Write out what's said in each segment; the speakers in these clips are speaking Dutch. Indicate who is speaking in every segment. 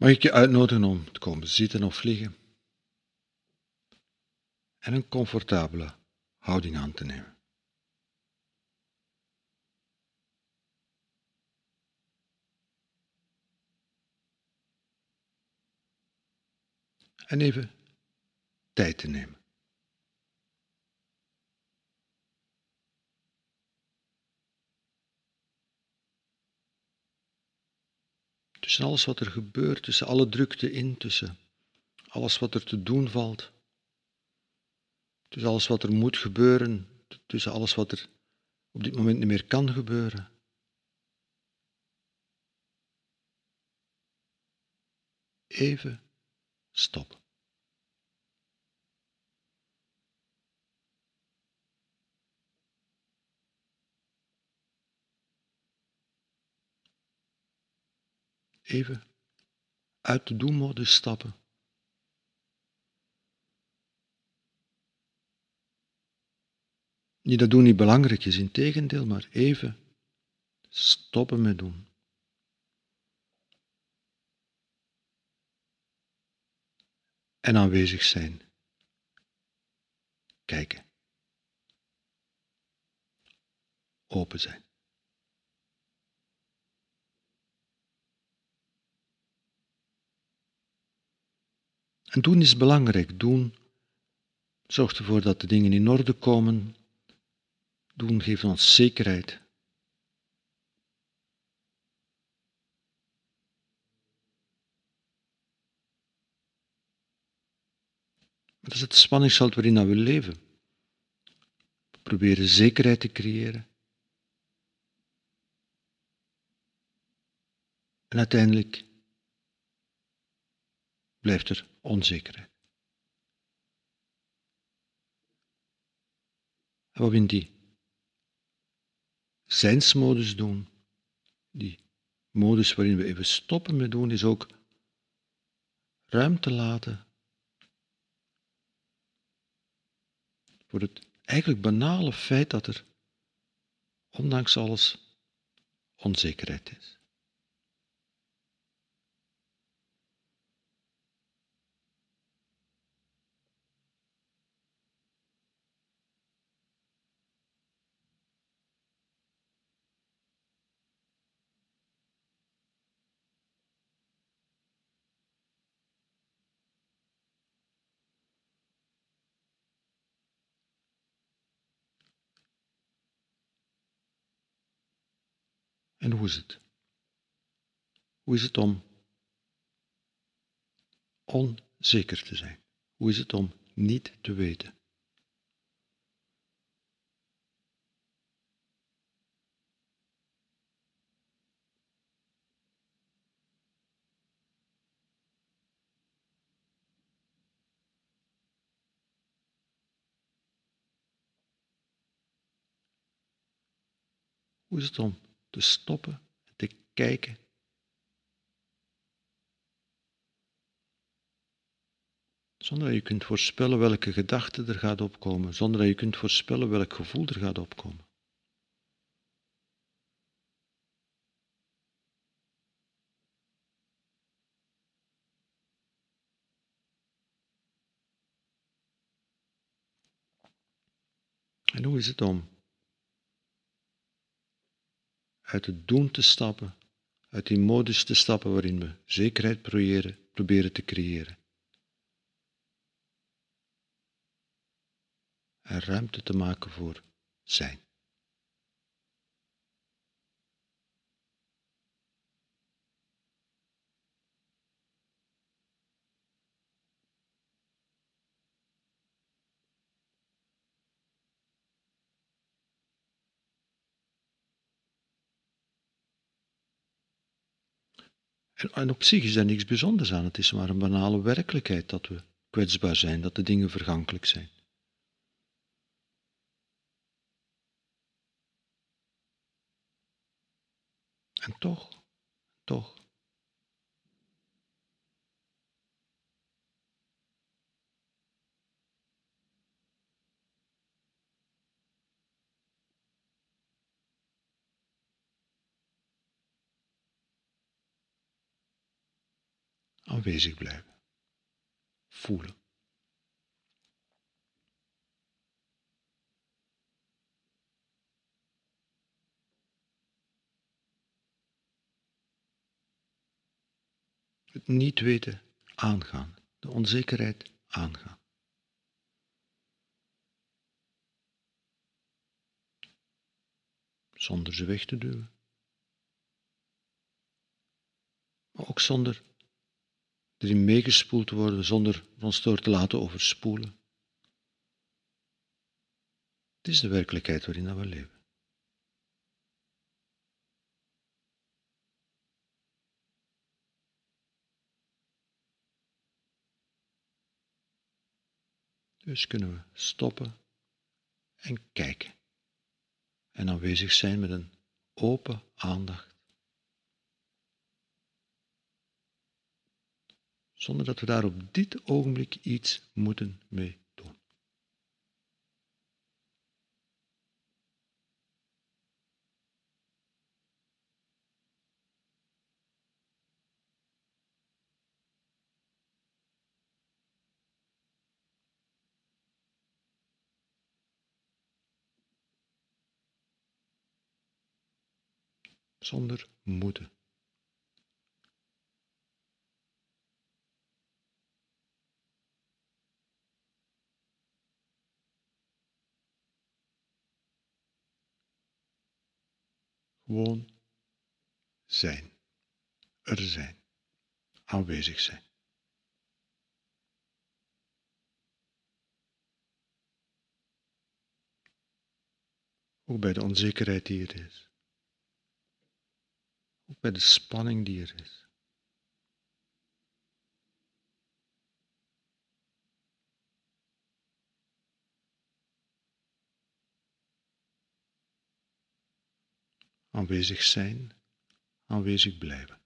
Speaker 1: Mag ik je uitnodigen om te komen zitten of liggen en een comfortabele houding aan te nemen. En even tijd te nemen. Tussen alles wat er gebeurt, tussen alle drukte in, tussen alles wat er te doen valt, tussen alles wat er moet gebeuren, tussen alles wat er op dit moment niet meer kan gebeuren. Even stop. Even uit de doelmodus stappen. Niet dat doen niet belangrijk is, in tegendeel, maar even stoppen met doen. En aanwezig zijn. Kijken. Open zijn. En doen is belangrijk. Doen zorgt ervoor dat de dingen in orde komen. Doen geeft ons zekerheid. Dat is het spanningsveld waarin we leven. We proberen zekerheid te creëren. En uiteindelijk blijft er onzekerheid. En wat in die zijnsmodus doen, die modus waarin we even stoppen met doen, is ook ruimte laten voor het eigenlijk banale feit dat er, ondanks alles, onzekerheid is. En hoe is het? Hoe is het om onzeker te zijn? Hoe is het om niet te weten? Hoe is het om te stoppen en te kijken. Zonder dat je kunt voorspellen welke gedachte er gaat opkomen, zonder dat je kunt voorspellen welk gevoel er gaat opkomen. En hoe is het om uit het doen te stappen, uit die modus te stappen waarin we zekerheid proberen, proberen te creëren. En ruimte te maken voor zijn. En, op zich is daar niks bijzonders aan. Het is maar een banale werkelijkheid dat we kwetsbaar zijn, dat de dingen vergankelijk zijn. En toch, toch, aanwezig blijven. Voelen. Het niet weten aangaan, de onzekerheid aangaan. Zonder ze weg te duwen. Maar ook zonder erin meegespoeld worden, zonder ons door te laten overspoelen. Het is de werkelijkheid waarin we leven. Dus kunnen we stoppen en kijken. En aanwezig zijn met een open aandacht. Zonder dat we daar op dit ogenblik iets moeten mee doen. zonder moeten. Gewoon zijn, er zijn, aanwezig zijn. Ook bij de onzekerheid die er is. Ook bij de spanning die er is. Aanwezig zijn, aanwezig blijven.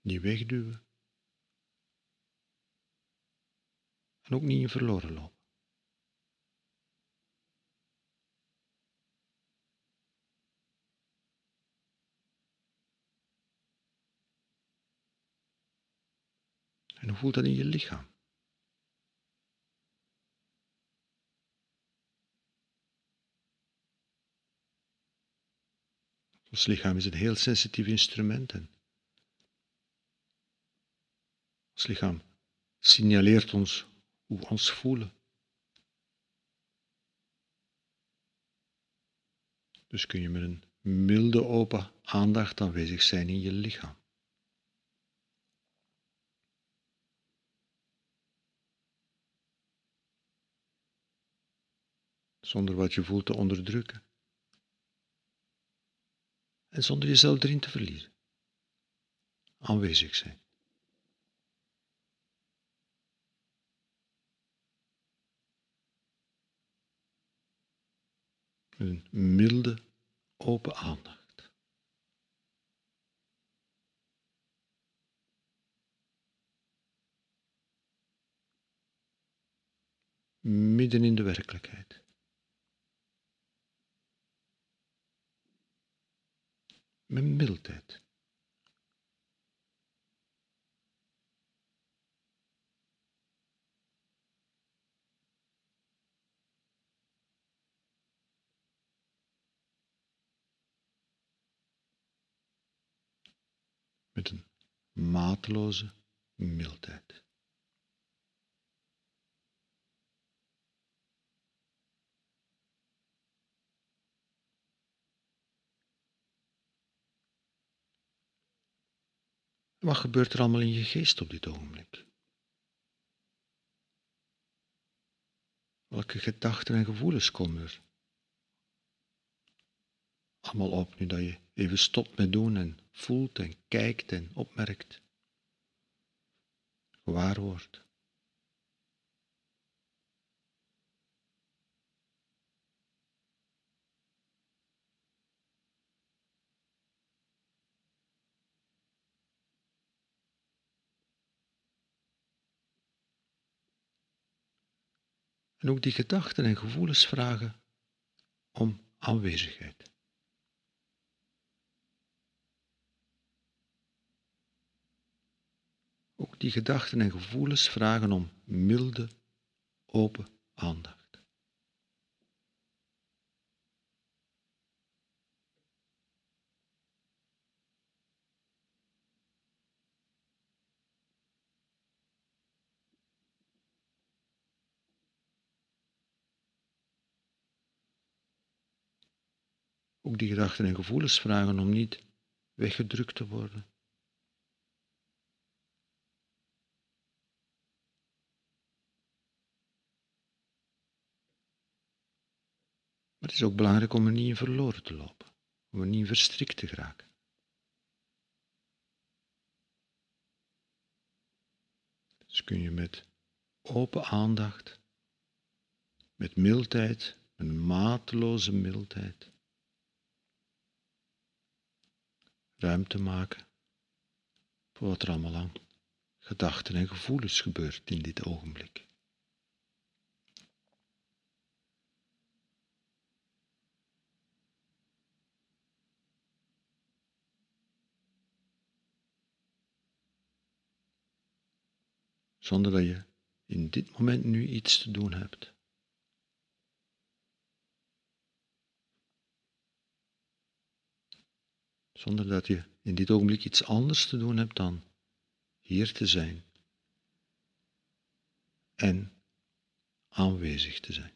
Speaker 1: Niet wegduwen. En ook niet in verloren lopen. En hoe voelt dat in je lichaam? Ons lichaam is een heel sensitief instrument. En ons lichaam signaleert ons hoe we ons voelen. Dus kun je met een milde open aandacht aanwezig zijn in je lichaam. zonder wat je voelt te onderdrukken. En zonder jezelf erin te verliezen. Aanwezig zijn. Een milde, open aandacht. Midden in de werkelijkheid. Met mildheid. Met een mateloze mildheid. Wat gebeurt er allemaal in je geest op dit ogenblik? Welke gedachten en gevoelens komen er allemaal op nu dat je even stopt met doen en voelt en kijkt en opmerkt, gewaar wordt? En ook die gedachten en gevoelens vragen om aanwezigheid. Ook die gedachten en gevoelens vragen om milde, open aandacht. Ook die gedachten en gevoelens vragen om niet weggedrukt te worden. Maar het is ook belangrijk om er niet in verloren te lopen, om er niet in verstrikt te geraken. Dus kun je met open aandacht, met mildheid, een mateloze mildheid, ruimte maken voor wat er allemaal aan gedachten en gevoelens gebeurt in dit ogenblik. Zonder dat je in dit moment nu iets te doen hebt. Zonder dat je in dit ogenblik iets anders te doen hebt dan hier te zijn en aanwezig te zijn.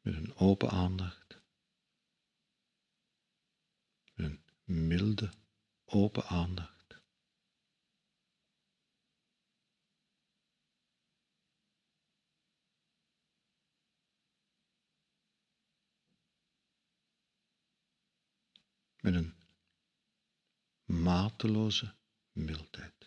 Speaker 1: Met een open aandacht, met een milde, open aandacht. Met een mateloze mildheid.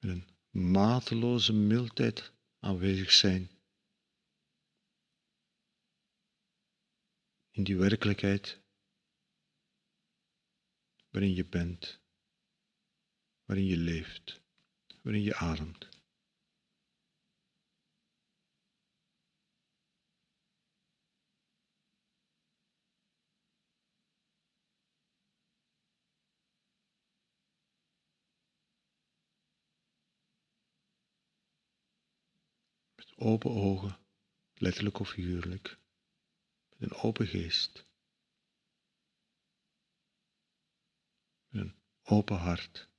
Speaker 1: Met een mateloze mildheid aanwezig zijn. In die werkelijkheid waarin je bent, waarin je leeft, waarin je ademt. Open ogen, letterlijk of figuurlijk, met een open geest, met een open hart.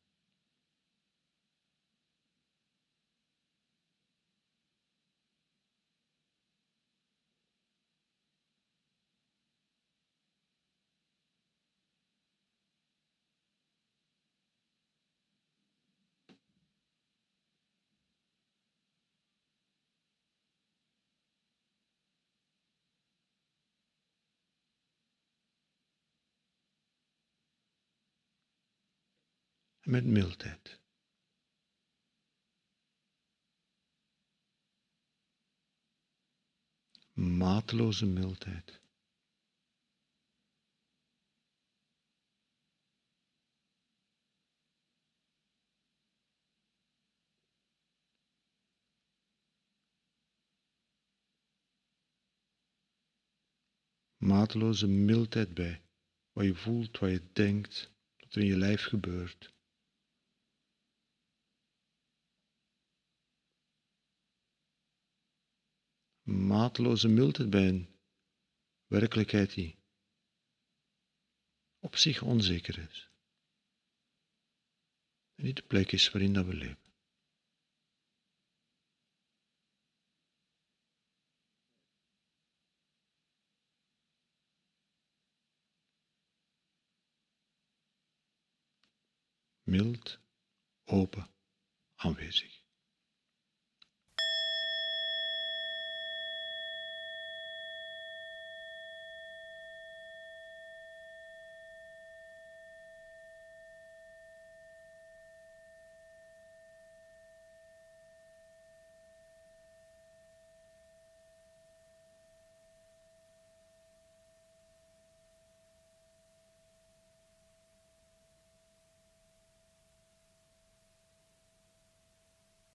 Speaker 1: Met mildheid. Mateloze mildheid. mateloze mildheid bij wat je voelt, wat je denkt, wat er in je lijf gebeurt. Mateloze mildheid bij een werkelijkheid die op zich onzeker is. Niet de plek is waarin dat we leven. Mild, open, aanwezig.